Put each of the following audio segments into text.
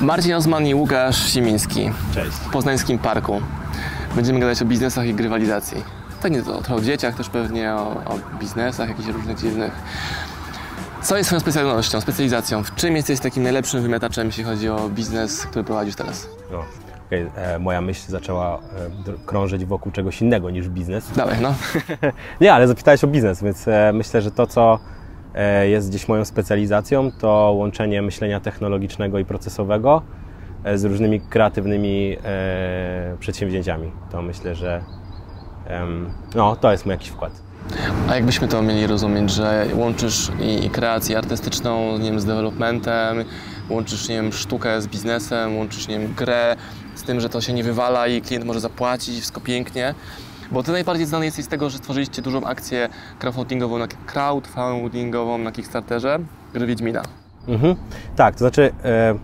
Marcin Osman i Łukasz Simiński Cześć. w Poznańskim Parku. Będziemy gadać o biznesach i grywalizacji. Tak nie to, o dzieciach też pewnie, o, o biznesach jakichś różnych dziwnych. Co jest Twoją specjalnością, specjalizacją? W czym jesteś takim najlepszym wymiataczem, jeśli chodzi o biznes, który prowadzisz teraz? No. okej, e, moja myśl zaczęła e, krążyć wokół czegoś innego niż biznes. Dawaj, no. Nie, ale zapytałeś o biznes, więc e, myślę, że to, co jest gdzieś moją specjalizacją, to łączenie myślenia technologicznego i procesowego e, z różnymi kreatywnymi e, przedsięwzięciami. To myślę, że no, to jest mój jakiś wkład. A jakbyśmy to mieli rozumieć, że łączysz i, i kreację artystyczną nie wiem, z developmentem, łączysz nie wiem, sztukę z biznesem, łączysz nie wiem, grę z tym, że to się nie wywala i klient może zapłacić, wszystko pięknie. Bo ty najbardziej znany jesteś z tego, że stworzyliście dużą akcję crowdfundingową na, crowdfundingową na Kickstarterze, gry Wiedźmina. Mhm. Tak, to znaczy e,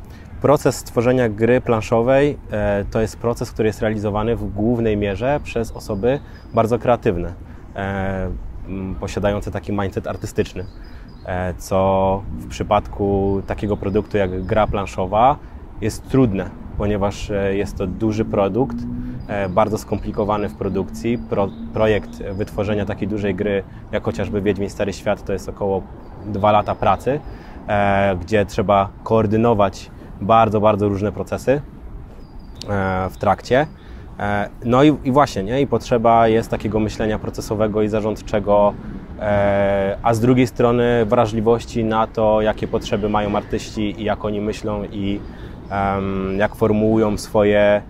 proces stworzenia gry planszowej e, to jest proces, który jest realizowany w głównej mierze przez osoby bardzo kreatywne, e, posiadające taki mindset artystyczny. E, co w przypadku takiego produktu jak gra planszowa jest trudne, ponieważ e, jest to duży produkt, bardzo skomplikowany w produkcji. Pro, projekt wytworzenia takiej dużej gry, jak chociażby Wiedźmin Stary Świat, to jest około dwa lata pracy, e, gdzie trzeba koordynować bardzo, bardzo różne procesy e, w trakcie. E, No i, i właśnie, nie? I potrzeba jest takiego myślenia procesowego i zarządczego, e, a z drugiej strony wrażliwości na to, jakie potrzeby mają artyści i jak oni myślą i jak formułują swoje, e,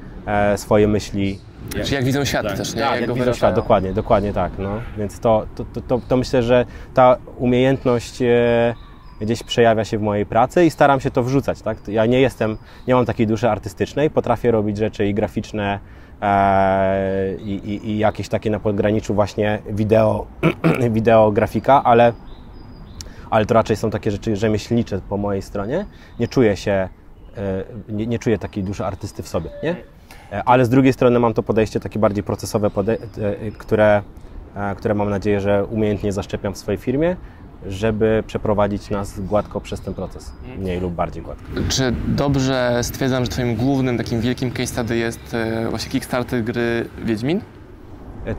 swoje myśli. Czyli jak widzą świat też, nie? Tak, jak go widzą wyrażają. świat, dokładnie, dokładnie tak. No. Więc to, to, to, to, to myślę, że ta umiejętność e, gdzieś przejawia się w mojej pracy i staram się to wrzucać. Tak? Ja nie jestem, nie mam takiej duszy artystycznej, potrafię robić rzeczy i graficzne, e, i, i, i jakieś takie na podgraniczu właśnie wideo, wideo grafika, ale, ale to raczej są takie rzeczy rzemieślnicze po mojej stronie. Nie czuję się, e, nie, nie czuję takiej duszy artysty w sobie, nie? E, Ale z drugiej strony mam to podejście takie bardziej procesowe, e, które, e, które mam nadzieję, że umiejętnie zaszczepiam w swojej firmie, żeby przeprowadzić nas gładko przez ten proces, mniej lub bardziej gładko. Czy dobrze stwierdzam, że Twoim głównym takim wielkim case study jest właśnie Kickstarter gry Wiedźmin?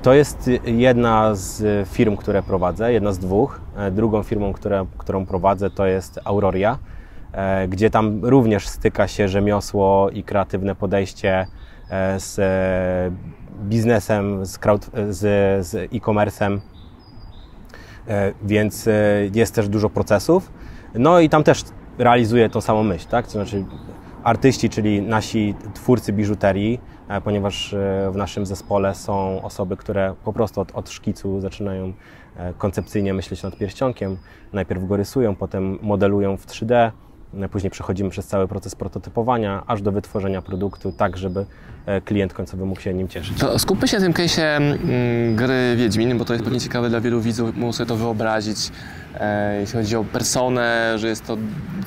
To jest jedna z firm, które prowadzę, jedna z dwóch. Drugą firmą, które, którą prowadzę, to jest Auroria, gdzie tam również styka się rzemiosło i kreatywne podejście z e, biznesem, z, z, z e-commerce'em, E, więc e, jest też dużo procesów. No i tam też realizuję tą samą myśl, tak? To znaczy artyści, czyli nasi twórcy biżuterii, e, ponieważ e, w naszym zespole są osoby, które po prostu od, od szkicu zaczynają e, koncepcyjnie myśleć nad pierścionkiem. Najpierw go rysują, potem modelują w 3D, e, później przechodzimy przez cały proces prototypowania, aż do wytworzenia produktu, tak żeby e, klient końcowy mógł się nim cieszyć. To skupmy się na tym case'ie mm, gry Wiedźmin, bo to jest pewnie ciekawe dla wielu widzów, mogą sobie to wyobrazić, e, jeśli chodzi o personę, że jest to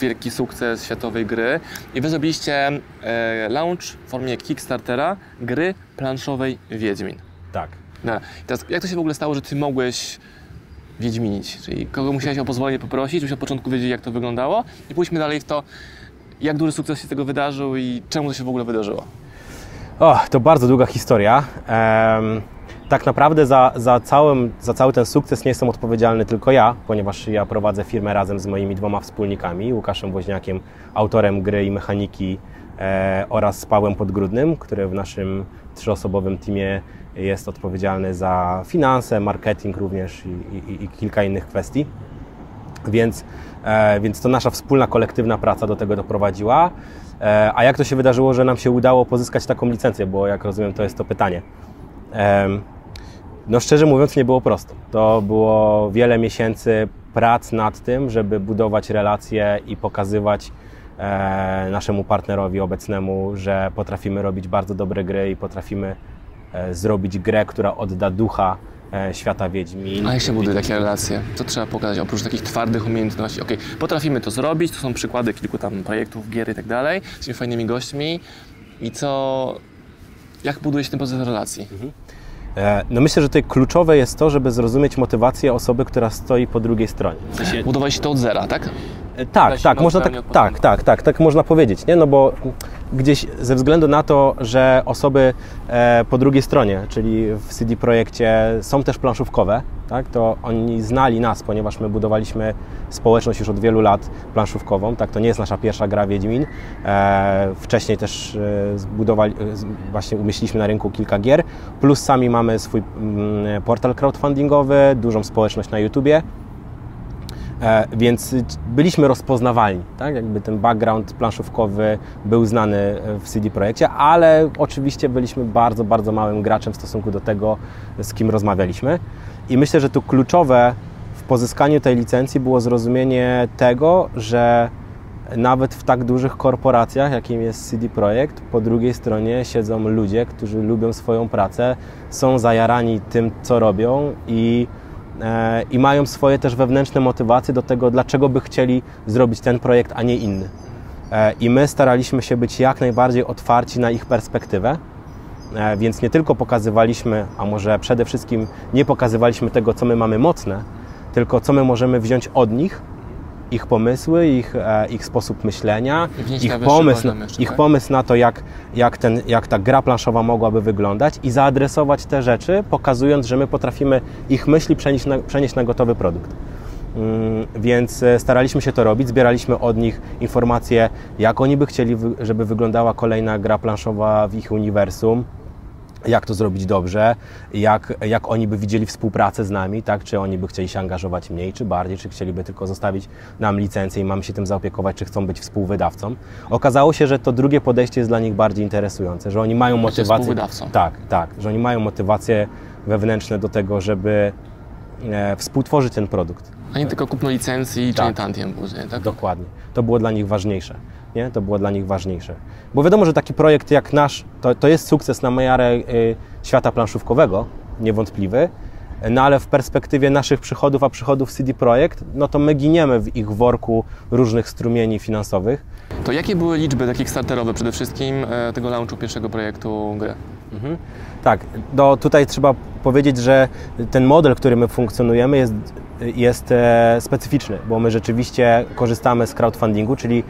wielki sukces światowej gry. I wy zrobiliście e, launch w formie Kickstartera gry planszowej Wiedźmin. Tak. No, i teraz jak to się w ogóle stało, że ty mogłeś wiedźminić? Czyli kogo musiałeś o pozwolenie poprosić, żebyś od początku wiedzieli, jak to wyglądało? I pójdźmy dalej w to, jak duży sukces się z tego wydarzył i czemu to się w ogóle wydarzyło. O, to bardzo długa historia. Em, tak naprawdę za, za, całym, za cały ten sukces nie jestem odpowiedzialny tylko ja, ponieważ ja prowadzę firmę razem z moimi dwoma wspólnikami, Łukaszem Woźniakiem, autorem gry i mechaniki e, oraz Pawłem Podgrudnym, który w naszym trzyosobowym teamie jest odpowiedzialny za finanse, marketing również i, i, i kilka innych kwestii. Więc, e, więc to nasza wspólna, kolektywna praca do tego doprowadziła. E, a jak to się wydarzyło, że nam się udało pozyskać taką licencję? Bo jak rozumiem, to jest to pytanie. Em, no szczerze mówiąc, nie było prosto. To było wiele miesięcy prac nad tym, żeby budować relacje i pokazywać e, naszemu partnerowi obecnemu, że potrafimy robić bardzo dobre gry i potrafimy e, zrobić grę, która odda ducha e, świata Wiedźmin. A jak się buduje takie relacje? Co trzeba pokazać oprócz takich twardych umiejętności? Okej, potrafimy to zrobić, to są przykłady kilku tam projektów, gier i tak dalej, z tymi fajnymi gośćmi. I co... Jak buduje się ten proces relacji? E, No myślę, że tutaj kluczowe jest to, żeby zrozumieć motywację osoby, która stoi po drugiej stronie. Budowaliście to od zera, tak? Tak, tak, można tak, tak, tak, tak, tak można powiedzieć, nie? No bo gdzieś ze względu na to, że osoby e, po drugiej stronie, czyli w CD Projekcie są też planszówkowe, tak, to oni znali nas, ponieważ my budowaliśmy społeczność już od wielu lat planszówkową, tak, to nie jest nasza pierwsza gra Wiedźmin. E, wcześniej też e, zbudowali, właśnie umieściliśmy na rynku kilka gier, plus sami mamy swój mm, portal crowdfundingowy, dużą społeczność na YouTubie. E, więc byliśmy rozpoznawalni, tak? Jakby ten background planszówkowy był znany e, w CD Projekcie, ale oczywiście byliśmy bardzo, bardzo małym graczem w stosunku do tego, z kim rozmawialiśmy. I myślę, że tu kluczowe w pozyskaniu tej licencji było zrozumienie tego, że nawet w tak dużych korporacjach, jakim jest CD Projekt, po drugiej stronie siedzą ludzie, którzy lubią swoją pracę, są zajarani tym, co robią i i mają swoje też wewnętrzne motywacje do tego, dlaczego by chcieli zrobić ten projekt, a nie inny. E, I my staraliśmy się być jak najbardziej otwarci na ich perspektywę, E, więc nie tylko pokazywaliśmy, a może przede wszystkim nie pokazywaliśmy tego, co my mamy mocne, tylko co my możemy wziąć od nich, ich pomysły, ich, e, ich sposób myślenia, ich pomysł, jeszcze, ich tak? pomysł na to, jak, jak, ten, jak ta gra planszowa mogłaby wyglądać i zaadresować te rzeczy, pokazując, że my potrafimy ich myśli przenieść na, przenieść na gotowy produkt. Mm, Więc e, staraliśmy się to robić, zbieraliśmy od nich informacje, jak oni by chcieli, żeby wyglądała kolejna gra planszowa w ich uniwersum, jak to zrobić dobrze, jak, jak oni by widzieli współpracę z nami, tak? czy oni by chcieli się angażować mniej czy bardziej, czy chcieliby tylko zostawić nam licencję i mamy się tym zaopiekować, czy chcą być współwydawcą. Okazało się, że to drugie podejście jest dla nich bardziej interesujące, że oni mają motywację. współwydawcą. Tak, tak, że oni mają motywacje wewnętrzne do tego, żeby e, współtworzyć ten produkt. A nie tylko kupno licencji i Tak. tak. tantiem później, tak? Dokładnie. To było dla nich ważniejsze. Nie? To było dla nich ważniejsze. Bo wiadomo, że taki projekt jak nasz, to, to jest sukces na miarę y, świata planszówkowego, niewątpliwy, no ale w perspektywie naszych przychodów, a przychodów CD Projekt, no to my giniemy w ich worku różnych strumieni finansowych. To jakie były liczby takie kickstarterowe przede wszystkim e, tego launchu pierwszego projektu gry? Tak, do, tutaj trzeba powiedzieć, że ten model, który my funkcjonujemy, jest, jest e, specyficzny, bo my rzeczywiście korzystamy z crowdfundingu, czyli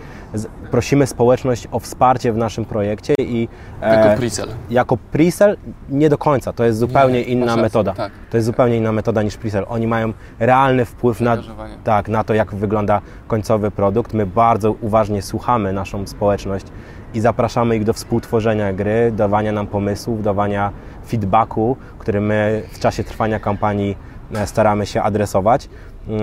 prosimy społeczność o wsparcie w naszym projekcie i e, Jako pre-sell. jako pre-sell nie do końca, to jest zupełnie Nie, inna rację, metoda. tak. To jest zupełnie inna metoda niż pre-sell. Oni mają realny wpływ na, tak, na to, jak wygląda końcowy produkt. My bardzo uważnie słuchamy naszą społeczność i zapraszamy ich do współtworzenia gry, dawania nam pomysłów, dawania feedbacku, który my w czasie trwania kampanii staramy się adresować.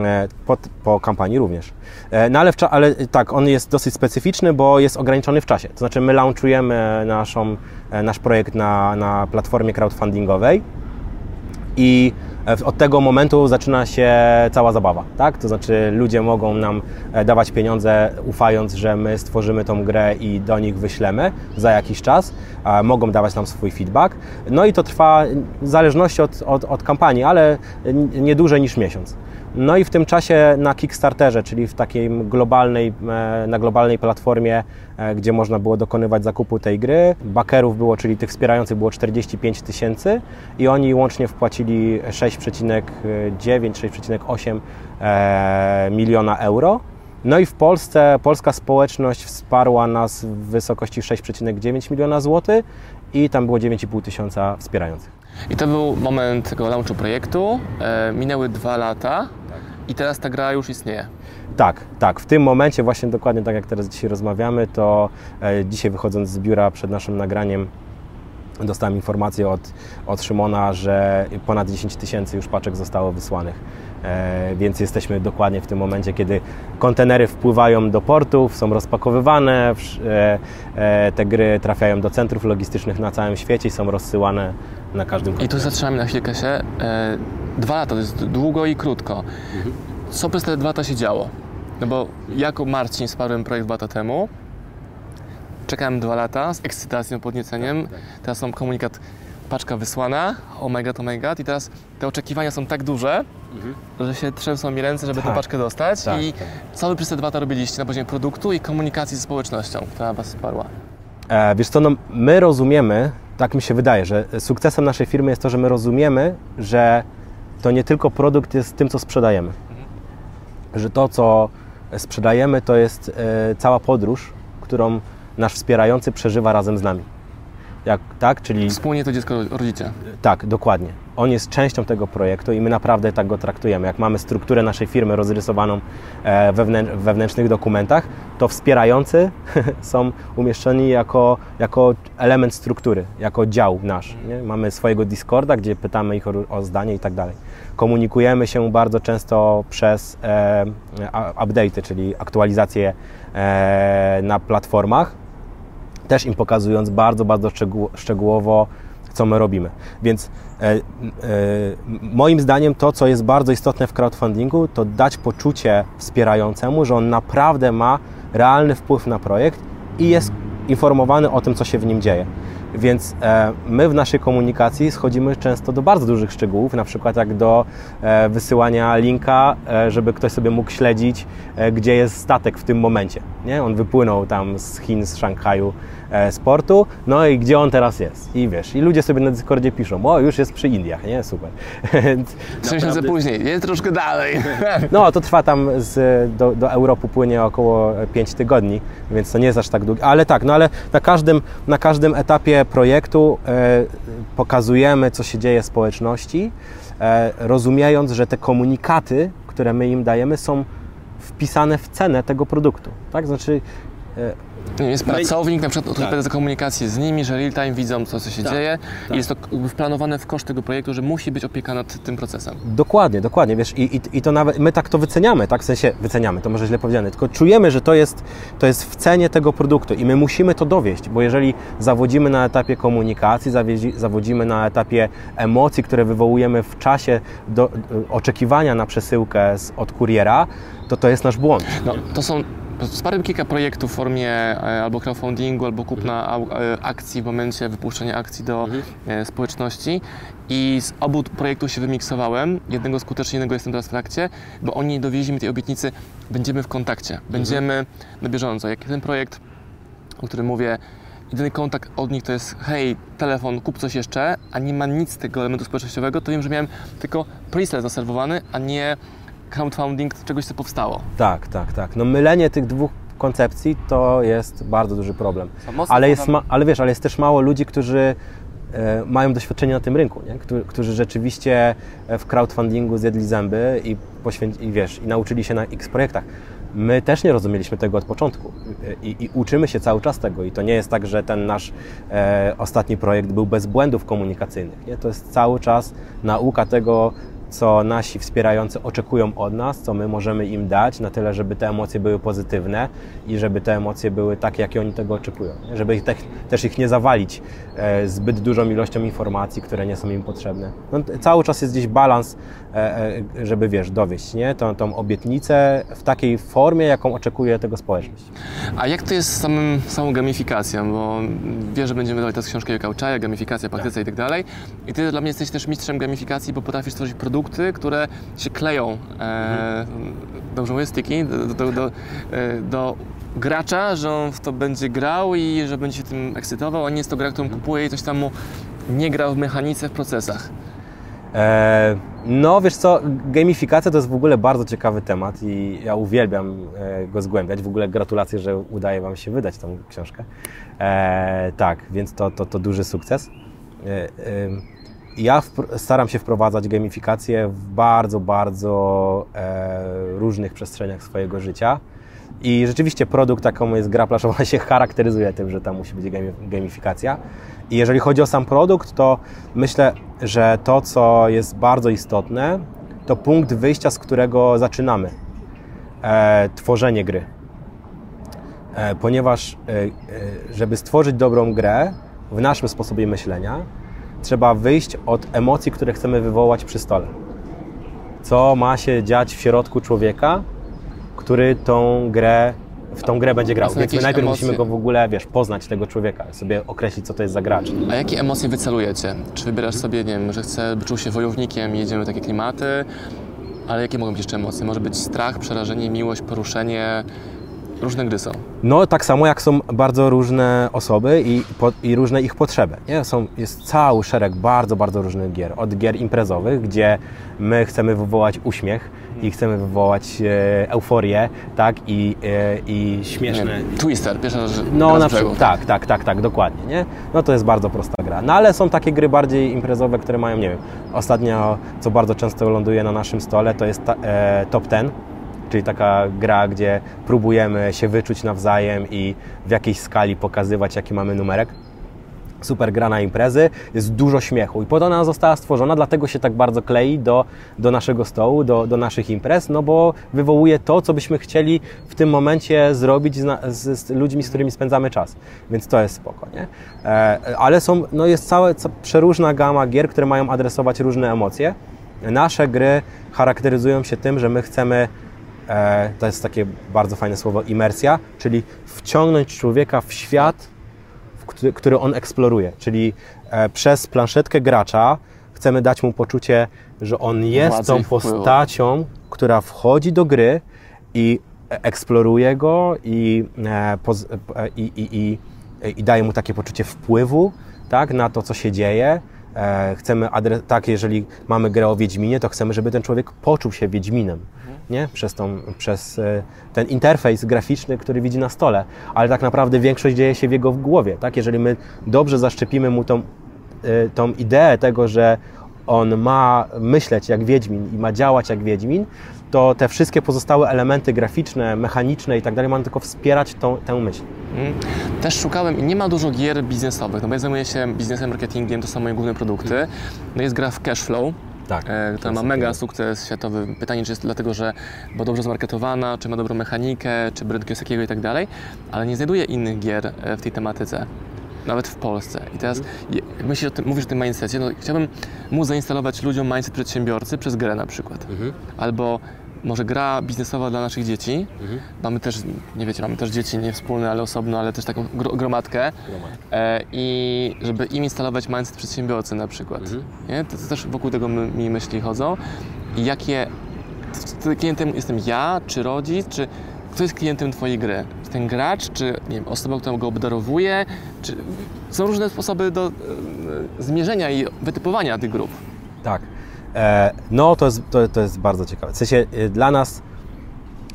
e, Po, po kampanii również. E, No ale, ale tak, on jest dosyć specyficzny, bo jest ograniczony w czasie. To znaczy my launchujemy naszą, e, nasz projekt na, na platformie crowdfundingowej i e, od tego momentu zaczyna się cała zabawa, tak? To znaczy ludzie mogą nam e, dawać pieniądze, ufając, że my stworzymy tą grę i do nich wyślemy za jakiś czas. Mogą dawać nam swój feedback. No i to trwa w zależności od, od, od kampanii, ale nie dłużej niż miesiąc. No i w tym czasie na Kickstarterze, czyli w takiej globalnej, e, na globalnej platformie, e, gdzie można było dokonywać zakupu tej gry, bakerów było, czyli tych wspierających było 45 tysięcy i oni łącznie wpłacili 6,9-6,8 e, miliona euro. No i w Polsce polska społeczność wsparła nas w wysokości 6,9 miliona złotych i tam było 9,5 tysiąca wspierających. I to był moment tego launchu projektu. E, minęły dwa lata i teraz ta gra już istnieje. Tak, tak. W tym momencie, właśnie dokładnie tak jak teraz dzisiaj rozmawiamy, to e, dzisiaj wychodząc z biura przed naszym nagraniem, dostałem informację od, od Szymona, że ponad 10 tysięcy już paczek zostało wysłanych. E, więc jesteśmy dokładnie w tym momencie, kiedy kontenery wpływają do portów, są rozpakowywane, e, e, te gry trafiają do centrów logistycznych na całym świecie i są rozsyłane na każdym I tu zatrzymamy na chwilkę się. E, dwa lata to jest długo i krótko. Co przez te dwa lata się działo? No bo jako Marcin wsparłem projekt dwa lata temu. Czekałem dwa lata z ekscytacją, podnieceniem. Teraz mam komunikat, paczka wysłana, oh my god, oh my god. I teraz te oczekiwania są tak duże, że się trzęsą mi ręce, żeby tę Tak. paczkę dostać. Tak, I tak. co wy przez te dwa lata robiliście na poziomie produktu i komunikacji ze społecznością, która was wsparła? E, wiesz co, no, my rozumiemy, tak mi się wydaje, że sukcesem naszej firmy jest to, że my rozumiemy, że to nie tylko produkt jest tym, co sprzedajemy. Że to, co sprzedajemy, to jest e, cała podróż, którą nasz wspierający przeżywa razem z nami. Jak, tak, czyli Wspólnie to dziecko rodzicie. tak, dokładnie. On jest częścią tego projektu i my naprawdę tak go traktujemy. Jak mamy strukturę naszej firmy rozrysowaną e, wewnętrznych dokumentach, to wspierający są umieszczeni jako, jako element struktury, jako dział nasz. Nie? Mamy swojego Discorda, gdzie pytamy ich o, o zdanie i tak dalej. Komunikujemy się bardzo często przez e, update'y, czyli aktualizacje e, na platformach, też im pokazując bardzo, bardzo szczegół, szczegółowo, co my robimy. Więc e, e, moim zdaniem to, co jest bardzo istotne w crowdfundingu, to dać poczucie wspierającemu, że on naprawdę ma realny wpływ na projekt i jest informowany o tym, co się w nim dzieje. Więc e, my w naszej komunikacji schodzimy często do bardzo dużych szczegółów, na przykład jak do e, wysyłania linka, e, żeby ktoś sobie mógł śledzić, gdzie jest statek w tym momencie. Nie? On wypłynął tam z Chin, z Szanghaju e, z portu, no i gdzie on teraz jest. I wiesz, i ludzie sobie na Discordzie piszą, o już jest przy Indiach, nie? Super. Trzy miesiące później, jest troszkę dalej. no, to trwa tam z, do, do Europy płynie około 5 tygodni, więc to nie jest aż tak długie. Ale tak, no ale na każdym, na każdym etapie projektu e, pokazujemy, co się dzieje w społeczności, e, rozumiejąc, że te komunikaty, które my im dajemy, są wpisane w cenę tego produktu. Tak? Znaczy, e, Nie, Jest No pracownik, na przykład Tak. odpowiada za komunikację z nimi, że real time widzą, co, co się Tak, dzieje tak. i jest to wplanowane w koszt tego projektu, że musi być opieka nad tym procesem. Dokładnie, dokładnie, wiesz, i, i, i to nawet, my tak to wyceniamy, tak, w sensie wyceniamy, to może źle powiedziane, tylko czujemy, że to jest, to jest w cenie tego produktu i my musimy to dowieść, bo jeżeli zawodzimy na etapie komunikacji, zawodzimy na etapie emocji, które wywołujemy w czasie do, oczekiwania na przesyłkę z, od kuriera, to to jest nasz błąd. No, to są Wsparłem kilka projektów w formie e, albo crowdfundingu, albo kupna au- e, akcji w momencie wypuszczenia akcji do e, społeczności. I z obu projektów się wymiksowałem. Jednego skutecznie, jednego jestem teraz w trakcie, bo oni dowieźli mi tej obietnicy, będziemy w kontakcie, będziemy na bieżąco. Jak ten projekt, o którym mówię, jedyny kontakt od nich to jest hej, telefon, kup coś jeszcze, a nie ma nic z tego elementu społecznościowego, to wiem, że miałem tylko pre-sale zaserwowany, a nie crowdfunding czegoś, co powstało. Tak, tak, tak. No mylenie tych dwóch koncepcji to jest bardzo duży problem. Ale, jest ma, ale wiesz, ale jest też mało ludzi, którzy e, mają doświadczenie na tym rynku, nie? Którzy, którzy rzeczywiście e, w crowdfundingu zjedli zęby i, poświęci, i wiesz, i nauczyli się na x projektach. My też nie rozumieliśmy tego od początku i, i, i uczymy się cały czas tego. I to nie jest tak, że ten nasz e, ostatni projekt był bez błędów komunikacyjnych. Nie? To jest cały czas nauka tego, co nasi wspierający oczekują od nas, co my możemy im dać, na tyle, żeby te emocje były pozytywne i żeby te emocje były takie, jakie oni tego oczekują. Żeby ich te, też ich nie zawalić zbyt dużą ilością informacji, które nie są im potrzebne. No, cały czas jest gdzieś balans, e, e, żeby wiesz, dowieść nie? Tą, tą obietnicę w takiej formie, jaką oczekuje tego społeczność. A jak to jest z samym, samą gamifikacją? Bo wiem, że będziemy wydawali teraz książkę Kauczaja, gamifikacja, praktyce i tak dalej. I ty dla mnie jesteś też mistrzem gamifikacji, bo potrafisz stworzyć produkty, które się kleją, e, dobrze mówię, sticky, do, do, do, e, do gracza, że on w to będzie grał i że będzie się tym ekscytował, a nie jest to gra, którą kupuje i coś tam mu nie gra w mechanice, w procesach. E, no, wiesz co, gamifikacja to jest w ogóle bardzo ciekawy temat i ja uwielbiam e, go zgłębiać. W ogóle gratulacje, że udaje Wam się wydać tą książkę. E, tak, więc to, to, to duży sukces. E, e, ja staram się wprowadzać gamifikację w bardzo, bardzo e, różnych przestrzeniach swojego życia. I rzeczywiście produkt, jaką jest gra planszowa, się charakteryzuje tym, że tam musi być gami- gamifikacja. I jeżeli chodzi o sam produkt, to myślę, że to, co jest bardzo istotne, to punkt wyjścia, z którego zaczynamy e, tworzenie gry. E, ponieważ, e, e, żeby stworzyć dobrą grę w naszym sposobie myślenia, trzeba wyjść od emocji, które chcemy wywołać przy stole. Co ma się dziać w środku człowieka, który tą grę, w tą grę będzie grał. Więc my najpierw emocje? musimy go w ogóle, wiesz, poznać tego człowieka, sobie określić, co to jest za gracz. A jakie emocje wycelujecie? Czy wybierasz sobie, nie wiem, że chcę, by czuł się wojownikiem i jedziemy w takie klimaty, ale jakie mogą być jeszcze emocje? Może być strach, przerażenie, miłość, poruszenie, różne gry są. No, tak samo jak są bardzo różne osoby i, po, i różne ich potrzeby. Nie? Są, jest cały szereg bardzo, bardzo różnych gier. Od gier imprezowych, gdzie my chcemy wywołać uśmiech i chcemy wywołać e, euforię, tak? I, e, i śmieszne. Nie, Twister, pierwsza rzecz. No, na przykład, tak, tak, tak, tak, dokładnie, nie? No to jest bardzo prosta gra. No ale są takie gry bardziej imprezowe, które mają, nie wiem, ostatnio, co bardzo często ląduje na naszym stole, to jest ta, e, Top Ten, czyli taka gra, gdzie próbujemy się wyczuć nawzajem i w jakiejś skali pokazywać, jaki mamy numerek. Super gra na imprezy, jest dużo śmiechu i po to ona została stworzona, dlatego się tak bardzo klei do, do naszego stołu, do, do naszych imprez, no bo wywołuje to, co byśmy chcieli w tym momencie zrobić z, z, z ludźmi, z którymi spędzamy czas, więc to jest spoko, nie? E, ale są, no jest cała ca, przeróżna gama gier, które mają adresować różne emocje. Nasze gry charakteryzują się tym, że my chcemy e, to jest takie bardzo fajne słowo, imersja, czyli wciągnąć człowieka w świat, który, on eksploruje. Czyli e, przez planszetkę gracza chcemy dać mu poczucie, że on jest Władzy tą postacią, która wchodzi do gry i e, eksploruje go e, i, i, i, i daje mu takie poczucie wpływu tak, na to, co się dzieje. E, chcemy, adre- tak, jeżeli mamy grę o Wiedźminie, to chcemy, żeby ten człowiek poczuł się Wiedźminem, nie? Przez, tą, przez e, ten interfejs graficzny, który widzi na stole, ale tak naprawdę większość dzieje się w jego głowie, tak? Jeżeli my dobrze zaszczepimy mu tą, e, tą ideę tego, że on ma myśleć jak Wiedźmin i ma działać jak Wiedźmin, to te wszystkie pozostałe elementy graficzne, mechaniczne i tak dalej mają tylko wspierać tą, tę myśl. Mm. Też szukałem i nie ma dużo gier biznesowych, no bo ja zajmuję się biznesem, marketingiem, to są moje główne produkty. No jest gra w Cashflow, Tak. e, która ma mega sukces światowy. Pytanie, czy jest dlatego, że była dobrze zmarketowana, czy ma dobrą mechanikę, czy brand Kiosakiego i tak dalej, ale nie znajduję innych gier e, w tej tematyce. Nawet w Polsce. I teraz, je- jak myślisz o tym, mówisz o tym mindsetie, no chciałbym móc zainstalować ludziom mindset przedsiębiorcy przez grę na przykład. Albo może gra biznesowa dla naszych dzieci. Mamy też, nie wiecie, mamy też dzieci nie wspólne, ale osobno, ale też taką gro- gromadkę. E, I żeby im instalować mindset przedsiębiorcy na przykład. Nie? To, to też wokół tego my, mi myśli chodzą. I jakie klientem jestem ja, czy rodzic, czy kto jest klientem Twojej gry? Czy ten gracz, czy nie wiem, osoba, która go obdarowuje? Czy są różne sposoby do e, zmierzenia i wytypowania tych grup. Tak. E, no, to jest, to, to jest bardzo ciekawe. W sensie e, dla nas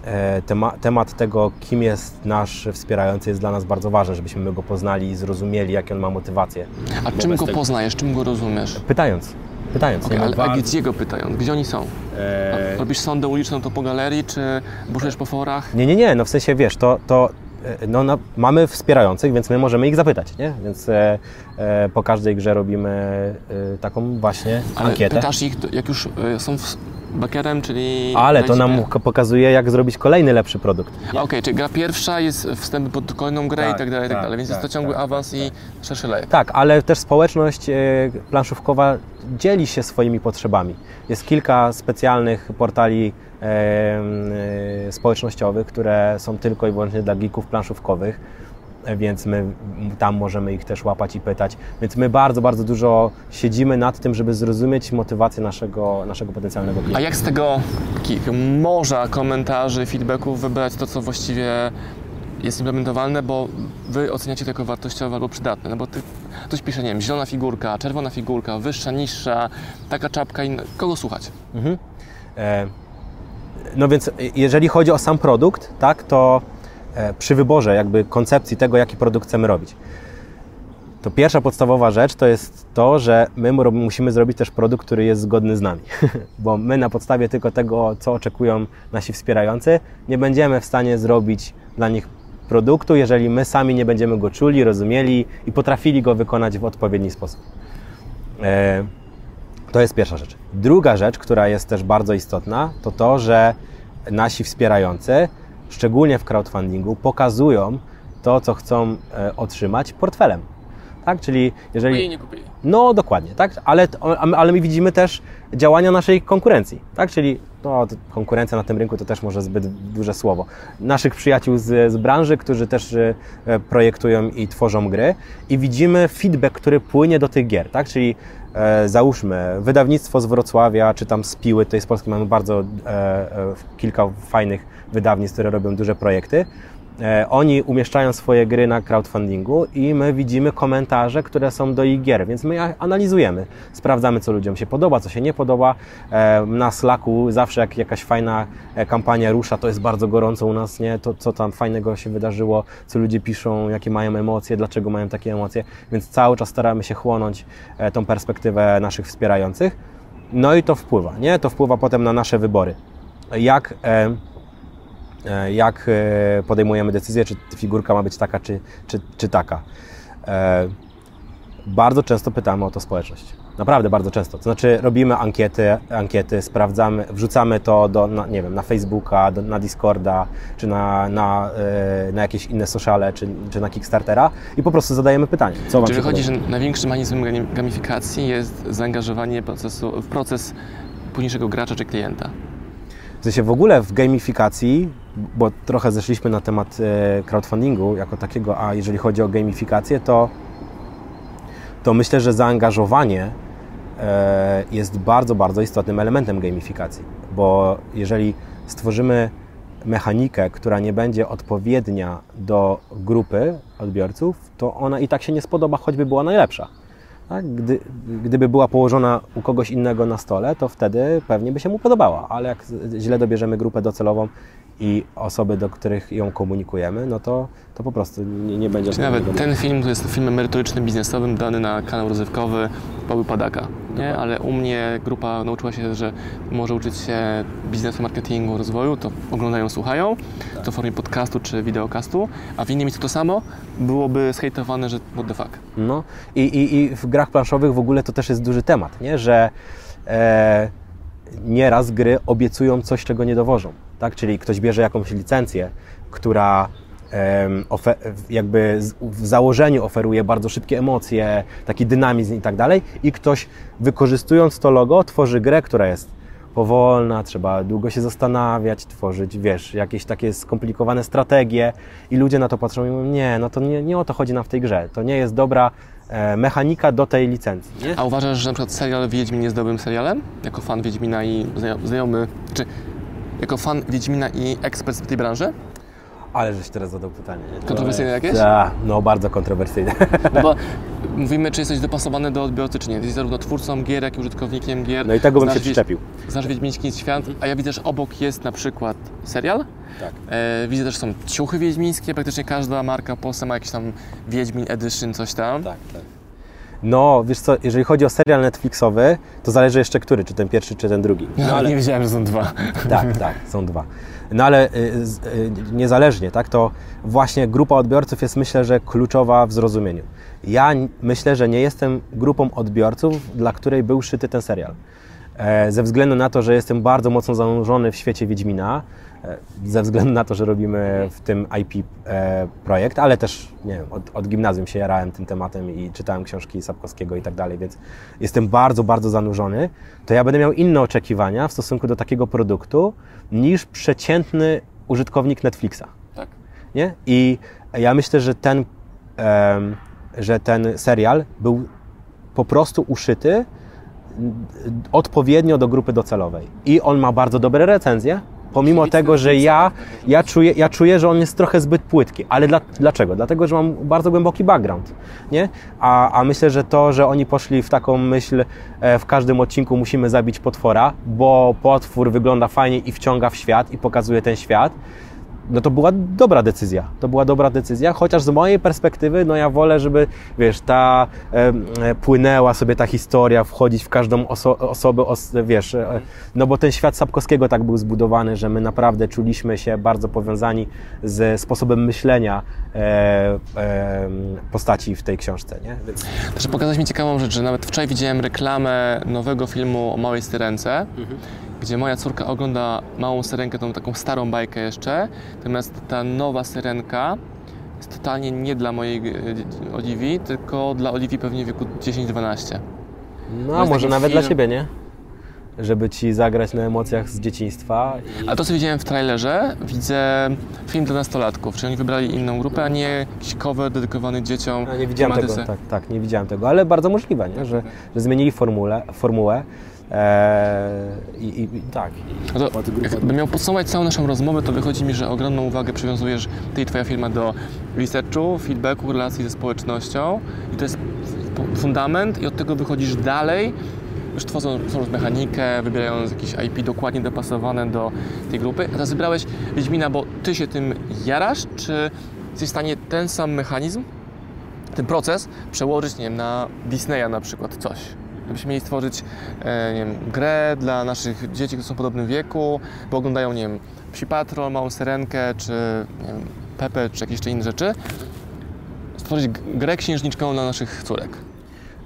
e, tema, temat tego, kim jest nasz wspierający, jest dla nas bardzo ważny, żebyśmy go poznali i zrozumieli, jakie on ma motywacje. A czym go tego- poznajesz, czym go rozumiesz? Pytając. Pytając. Nie? ale a Bardzo- gdzie go pytają? Gdzie oni są? e, A Robisz sondę uliczną to po galerii, czy buszujesz po forach? Nie, nie, nie, no w sensie wiesz, to, to no, no, mamy wspierających, więc my możemy ich zapytać, nie? Więc e, e, po każdej grze robimy e, taką właśnie Ale ankietę. pytasz ich, jak już e, są w, czyli... Ale to na nam pokazuje, jak zrobić kolejny lepszy produkt. Okej, czyli gra pierwsza jest wstęp pod kolejną grę Tak, i tak dalej, i tak tak, dalej, więc jest to tak, ciągły tak, awans tak, i szerszy lejek. Tak, ale też społeczność e, planszówkowa dzieli się swoimi potrzebami. Jest kilka specjalnych portali e, e, społecznościowych, które są tylko i wyłącznie dla geeków planszówkowych, e, więc my tam możemy ich też łapać i pytać. Więc my bardzo, bardzo dużo siedzimy nad tym, żeby zrozumieć motywację naszego, naszego potencjalnego A klienta. jak z tego morza komentarzy, feedbacków wybrać to, co właściwie jest implementowalne, bo wy oceniacie to jako wartościowe albo przydatne, no bo ty, ktoś pisze, nie wiem, zielona figurka, czerwona figurka, wyższa, niższa, taka czapka, inna. kogo słuchać? E, No więc jeżeli chodzi o sam produkt, tak, to e, przy wyborze jakby koncepcji tego, jaki produkt chcemy robić, to pierwsza podstawowa rzecz to jest to, że my mu- musimy zrobić też produkt, który jest zgodny z nami. Bo my na podstawie tylko tego, co oczekują nasi wspierający, nie będziemy w stanie zrobić dla nich produktu, jeżeli my sami nie będziemy go czuli, rozumieli i potrafili go wykonać w odpowiedni sposób. To jest pierwsza rzecz. Druga rzecz, która jest też bardzo istotna, to to, że nasi wspierający, szczególnie w crowdfundingu, pokazują to, co chcą e, otrzymać portfelem. Tak? Czyli jeżeli. nie kupili. No dokładnie, tak? Ale, ale my widzimy też działania naszej konkurencji, tak? Czyli no, konkurencja na tym rynku to też może zbyt duże słowo. Naszych przyjaciół z, z branży, którzy też e, projektują i tworzą gry i widzimy feedback, który płynie do tych gier, tak? Czyli e, załóżmy wydawnictwo z Wrocławia, czy tam z Piły, tutaj z Polski mamy bardzo e, e, kilka fajnych wydawnictw, które robią duże projekty oni umieszczają swoje gry na crowdfundingu i my widzimy komentarze, które są do ich gier, więc my je analizujemy. Sprawdzamy, co ludziom się podoba, co się nie podoba. E, na Slacku zawsze jak jakaś fajna e, kampania rusza, to jest bardzo gorąco u nas, nie? To, co tam fajnego się wydarzyło, co ludzie piszą, jakie mają emocje, dlaczego mają takie emocje, więc cały czas staramy się chłonąć tą perspektywę naszych wspierających. No i to wpływa, nie? To wpływa potem na nasze wybory. Jak E, jak e, podejmujemy decyzję, czy figurka ma być taka, czy, czy, czy taka. E, bardzo często pytamy o to społeczność. Naprawdę bardzo często. To znaczy robimy ankiety, ankiety sprawdzamy, wrzucamy to do, na, nie wiem, na Facebooka, do, na Discorda, czy na, na, na jakieś inne sociale, czy, czy na Kickstartera i po prostu zadajemy pytanie. Co Czyli wychodzi, że największym mechanizmem gamifikacji jest zaangażowanie procesu, w proces późniejszego gracza czy klienta. W sensie w ogóle w gamifikacji, bo trochę zeszliśmy na temat e, crowdfundingu jako takiego, a jeżeli chodzi o gamifikację, to, to myślę, że zaangażowanie e, jest bardzo, bardzo istotnym elementem gamifikacji, bo jeżeli stworzymy mechanikę, która nie będzie odpowiednia do grupy odbiorców, to ona i tak się nie spodoba, choćby była najlepsza. Tak? Gdy, gdyby była położona u kogoś innego na stole, to wtedy pewnie by się mu podobała, ale jak źle dobierzemy grupę docelową i osoby, do których ją komunikujemy, no to, to po prostu nie, nie będzie... Czyli nawet ten film to jest filmem merytorycznym, biznesowym, dany na kanał rozrywkowy Paweł Padaka, nie? ale u mnie grupa nauczyła się, że może uczyć się biznesu, marketingu, rozwoju, to oglądają, słuchają, tak. to w formie podcastu czy wideokastu, a w innym miejscu to samo byłoby zhejtowane, że what the fuck. No i, i, i w grach planszowych w ogóle to też jest duży temat, nie? że e, nieraz gry obiecują coś, czego nie dowożą tak? Czyli ktoś bierze jakąś licencję, która jakby w założeniu oferuje bardzo szybkie emocje, taki dynamizm i tak dalej i ktoś wykorzystując to logo tworzy grę, która jest powolna, trzeba długo się zastanawiać, tworzyć, wiesz, jakieś takie skomplikowane strategie i ludzie na to patrzą i mówią, nie, no to nie, nie o to chodzi nam w tej grze, to nie jest dobra mechanika do tej licencji. Nie? A uważasz, że na przykład serial Wiedźmin jest dobrym serialem? Jako fan Wiedźmina i znajomy, czy jako fan Wiedźmina i ekspert w tej branży? Ale żeś teraz zadał pytanie. Nie? Kontrowersyjne jakieś? Tak, no bardzo kontrowersyjne. No bo mówimy, czy jesteś dopasowany do odbiorcy, czy nie. Jesteś zarówno twórcą gier, jak i użytkownikiem gier. No i tego bym się przyczepił. Znasz Wiedźmiński świat, a ja widzę, że obok jest na przykład serial. Tak. E, widzę też są ciuchy wiedźmińskie, praktycznie każda marka w Polsce ma jakiś tam Wiedźmin Edition, coś tam. Tak, tak. No, wiesz co, jeżeli chodzi o serial Netflixowy, to zależy jeszcze który, czy ten pierwszy, czy ten drugi. No, ale nie wiedziałem, że są dwa. Tak, tak, są dwa. No ale y, y, niezależnie, tak, to właśnie grupa odbiorców jest myślę, że kluczowa w zrozumieniu. Ja myślę, że nie jestem grupą odbiorców, dla której był szyty ten serial. E, ze względu na to, że jestem bardzo mocno zanurzony w świecie Wiedźmina, ze względu na to, że robimy w tym IP e, projekt, ale też nie wiem, od, od gimnazjum się jarałem tym tematem i czytałem książki Sapkowskiego i tak dalej, więc jestem bardzo, bardzo zanurzony, to ja będę miał inne oczekiwania w stosunku do takiego produktu niż przeciętny użytkownik Netflixa. Tak. Nie? I ja myślę, że ten, że ten serial był po prostu uszyty odpowiednio do grupy docelowej. I on ma bardzo dobre recenzje, pomimo tego, że ja, ja, czuję, ja czuję, że on jest trochę zbyt płytki. Ale dla, dlaczego? Dlatego, że mam bardzo głęboki background. Nie? A, a myślę, że to, że oni poszli w taką myśl, e, w każdym odcinku musimy zabić potwora, bo potwór wygląda fajnie i wciąga w świat i pokazuje ten świat, no to była dobra decyzja. To była dobra decyzja, chociaż z mojej perspektywy, no ja wolę, żeby, wiesz, ta e, płynęła sobie ta historia, wchodzić w każdą oso osobę, os wiesz, e, no bo ten świat Sapkowskiego tak był zbudowany, że my naprawdę czuliśmy się bardzo powiązani ze sposobem myślenia e, e, postaci w tej książce, nie? Więc... Też pokazać mi ciekawą rzecz, że nawet wczoraj widziałem reklamę nowego filmu o Małej Styrence, mhm gdzie moja córka ogląda małą syrenkę, tą taką starą bajkę jeszcze, natomiast ta nowa syrenka jest totalnie nie dla mojej e, Oliwii, tylko dla Oliwii pewnie w wieku 10-12. No, a może nawet film... dla Ciebie, nie? Żeby Ci zagrać na emocjach z dzieciństwa. I... Ale to, co widziałem w trailerze, widzę film dla nastolatków, czyli oni wybrali inną grupę, a nie jakiś cover dedykowany dzieciom. A nie widziałem tego, tak, tak, nie widziałem tego, ale bardzo możliwe, nie? Że, że zmienili formułę, formułę I, i tak. To, jakbym miał podsumować całą naszą rozmowę, to wychodzi mi, że ogromną uwagę przywiązujesz Ty i Twoja firma do researchu, feedbacku, relacji ze społecznością i to jest fundament i od tego wychodzisz dalej, już tworząc mechanikę, wybierając jakieś IP dokładnie dopasowane do tej grupy. A teraz wybrałeś Wiedźmina, bo Ty się tym jarasz, czy jesteś w stanie ten sam mechanizm, ten proces przełożyć, nie wiem, na Disneya na przykład coś? Gdybyśmy mieli stworzyć e, nie wiem, grę dla naszych dzieci, które są w podobnym wieku, bo oglądają, nie wiem, Psi Patrol, Małą Syrenkę, czy wiem, Pepe, czy jakieś jeszcze inne rzeczy, stworzyć grę księżniczką dla naszych córek.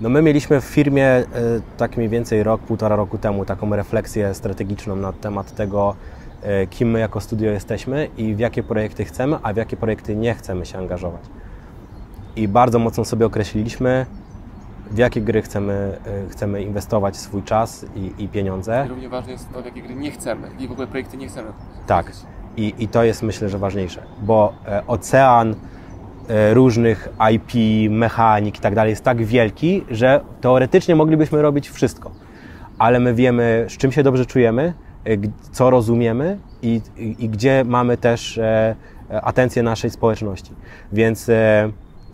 No my mieliśmy w firmie e, tak mniej więcej rok, półtora roku temu taką refleksję strategiczną na temat tego, e, kim my jako studio jesteśmy i w jakie projekty chcemy, a w jakie projekty nie chcemy się angażować. I bardzo mocno sobie określiliśmy, w jakie gry chcemy, e, chcemy inwestować swój czas i, i pieniądze. I równie ważne jest to, w jakie gry nie chcemy i w ogóle projekty nie chcemy. Tak. I, I to jest myślę, że ważniejsze, bo ocean różnych IP, mechanik i tak dalej jest tak wielki, że teoretycznie moglibyśmy robić wszystko. Ale my wiemy, z czym się dobrze czujemy, co rozumiemy i, i, i gdzie mamy też e, atencję naszej społeczności. Więc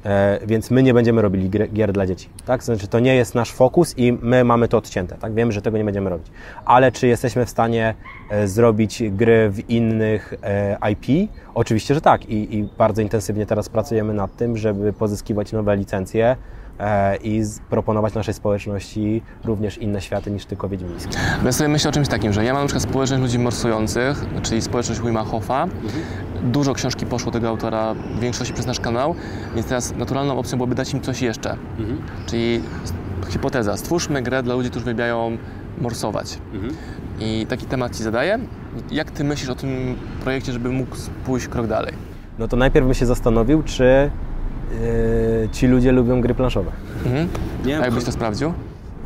e, więc my nie będziemy robili gier dla dzieci. Tak? Znaczy, to nie jest nasz fokus i my mamy to odcięte. Tak? Wiemy, że tego nie będziemy robić. Ale czy jesteśmy w stanie e, zrobić gry w innych e, IP? Oczywiście, że tak. I, I bardzo intensywnie teraz pracujemy nad tym, żeby pozyskiwać nowe licencje i proponować naszej społeczności również inne światy niż tylko wiedźmińskie. Ja sobie myślę o czymś takim, że ja mam na przykład społeczność ludzi morsujących, czyli społeczność Wima Hoffa. Mhm. Dużo książki poszło tego autora, w większości przez nasz kanał, więc teraz naturalną opcją byłoby dać im coś jeszcze. Mhm. Czyli hipoteza, stwórzmy grę dla ludzi, którzy wybiają morsować. Mhm. I taki temat Ci zadaję. Jak Ty myślisz o tym projekcie, żeby mógł pójść krok dalej? No to najpierw bym się zastanowił, czy yy, ci ludzie lubią gry planszowe. Mhm. Nie, A jakbyś to sprawdził?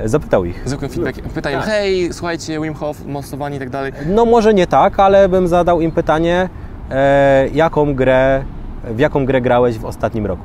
Zapytał ich. Zwykłym feedbackiem. Pytanie, tak. hej, słuchajcie, Wim Hof, mostowanie i tak dalej. No może nie tak, ale bym zadał im pytanie, jaką grę, w jaką grę grałeś w ostatnim roku.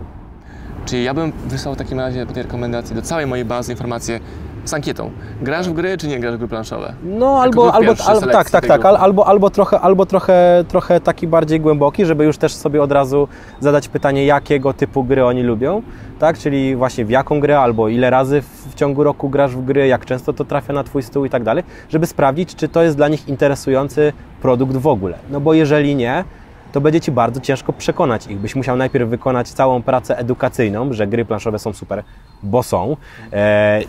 Czyli ja bym wysłał w takim razie tej rekomendacji do całej mojej bazy informacje z ankietą. Grasz w gry, czy nie grasz w gry planszowe? No albo, albo, albo tak, tak, tak, albo, albo, trochę, albo trochę, trochę taki bardziej głęboki, żeby już też sobie od razu zadać pytanie, jakiego typu gry oni lubią, tak, czyli właśnie w jaką grę, albo ile razy w ciągu roku grasz w gry, jak często to trafia na Twój stół i tak dalej, żeby sprawdzić, czy to jest dla nich interesujący produkt w ogóle. No bo jeżeli nie, to będzie Ci bardzo ciężko przekonać ich. Byś musiał najpierw wykonać całą pracę edukacyjną, że gry planszowe są super, bo są. E,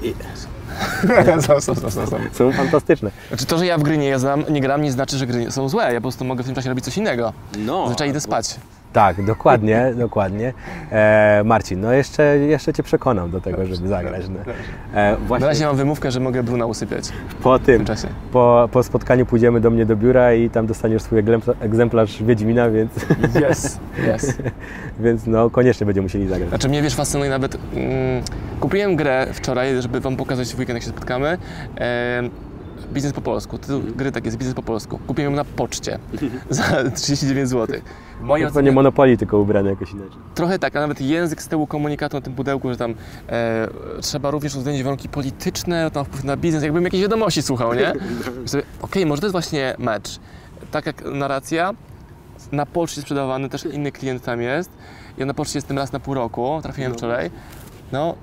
są, są, są, są, są. fantastyczne. Znaczy to, że ja w gry nie, znam, nie gram, nie znaczy, że gry są złe. Ja po prostu mogę w tym czasie robić coś innego. No. Zazwyczaj idę spać. Tak, dokładnie, dokładnie. E, Marcin, no jeszcze, jeszcze Cię przekonam do tego, żeby zagrać. No. E, właśnie... Na razie mam wymówkę, że mogę Bruna usypiać. Po tym, w tym czasie. Po, po spotkaniu pójdziemy do mnie do biura i tam dostaniesz swój egzemplarz Wiedźmina, więc... Yes, yes. więc no, koniecznie będziemy musieli zagrać. Znaczy mnie, wiesz, fascynuje nawet... Mm, kupiłem grę wczoraj, żeby Wam pokazać w weekend, jak się spotkamy. E, biznes po polsku. Tytuł gry tak jest, biznes po polsku. Kupiłem ją na poczcie za 39 zł. Moje to nie Monopoly, tylko ubrane jakoś inaczej. Trochę tak, a nawet język z tyłu komunikatu na tym pudełku, że tam e, trzeba również uwzględnić warunki polityczne, tam wpływ na biznes, jakbym jakieś wiadomości słuchał, nie? Okej, okay, może to jest właśnie mecz. Tak jak narracja, na poczcie sprzedawany, też inny klient tam jest. Ja na poczcie jestem raz na pół roku, trafiłem no. wczoraj. No,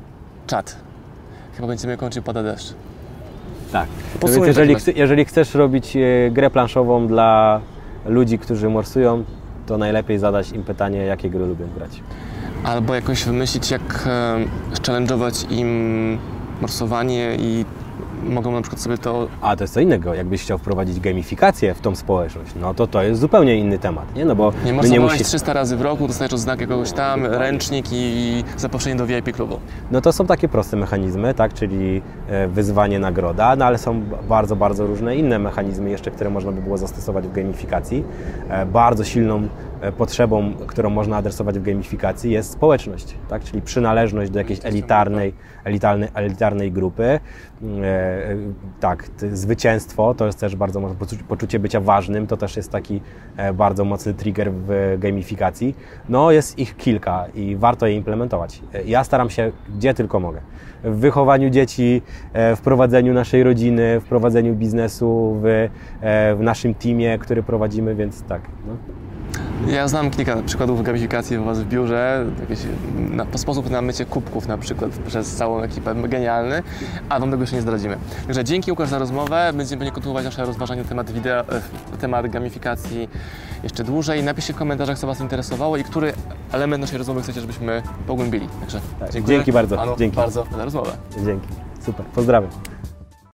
czat. Chyba będziemy kończyć pada deszcz. Tak. No więc jeżeli, jeżeli chcesz robić e, grę planszową dla ludzi, którzy morsują, to najlepiej zadać im pytanie, jakie gry lubią grać. Albo jakoś wymyślić, jak e, challenge'ować im morsowanie i mogą na przykład sobie to... A to jest co innego, jakbyś chciał wprowadzić gamifikację w tą społeczność, no to to jest zupełnie inny temat, nie? No bo nie można nie musi... 300 razy w roku, dostajesz oznakę kogoś tam, ręcznik i zaproszenie do VIP klubu. No to są takie proste mechanizmy, tak, czyli e, wyzwanie, nagroda, no ale są bardzo, bardzo różne inne mechanizmy jeszcze, które można by było zastosować w gamifikacji. E, bardzo silną e, potrzebą, którą można adresować w gamifikacji jest społeczność, tak? czyli przynależność do jakiejś elitarnej, elitarnej, elitarnej grupy. E, tak, zwycięstwo to jest też bardzo mocne, poczu- poczucie bycia ważnym, to też jest taki e, bardzo mocny trigger w gamifikacji. No jest ich kilka i warto je implementować. E, Ja staram się gdzie tylko mogę. W wychowaniu dzieci, w prowadzeniu naszej rodziny, w prowadzeniu biznesu, w, w naszym teamie, który prowadzimy, więc tak. No. Ja znam kilka przykładów gamifikacji u Was w biurze, jakiś na, sposób na mycie kubków na przykład przez całą ekipę, genialny, a Wam tego jeszcze nie zdradzimy. Także dzięki Łukasz za rozmowę, będziemy kontynuować nasze rozważanie na temat, wideo, e, temat gamifikacji jeszcze dłużej. Napiszcie w komentarzach, co Was interesowało i który element naszej rozmowy chcecie, żebyśmy pogłębili. Także Tak, dziękuję dzięki bardzo, Panu dzięki. bardzo za rozmowę. Dzięki. Super. Pozdrawiam.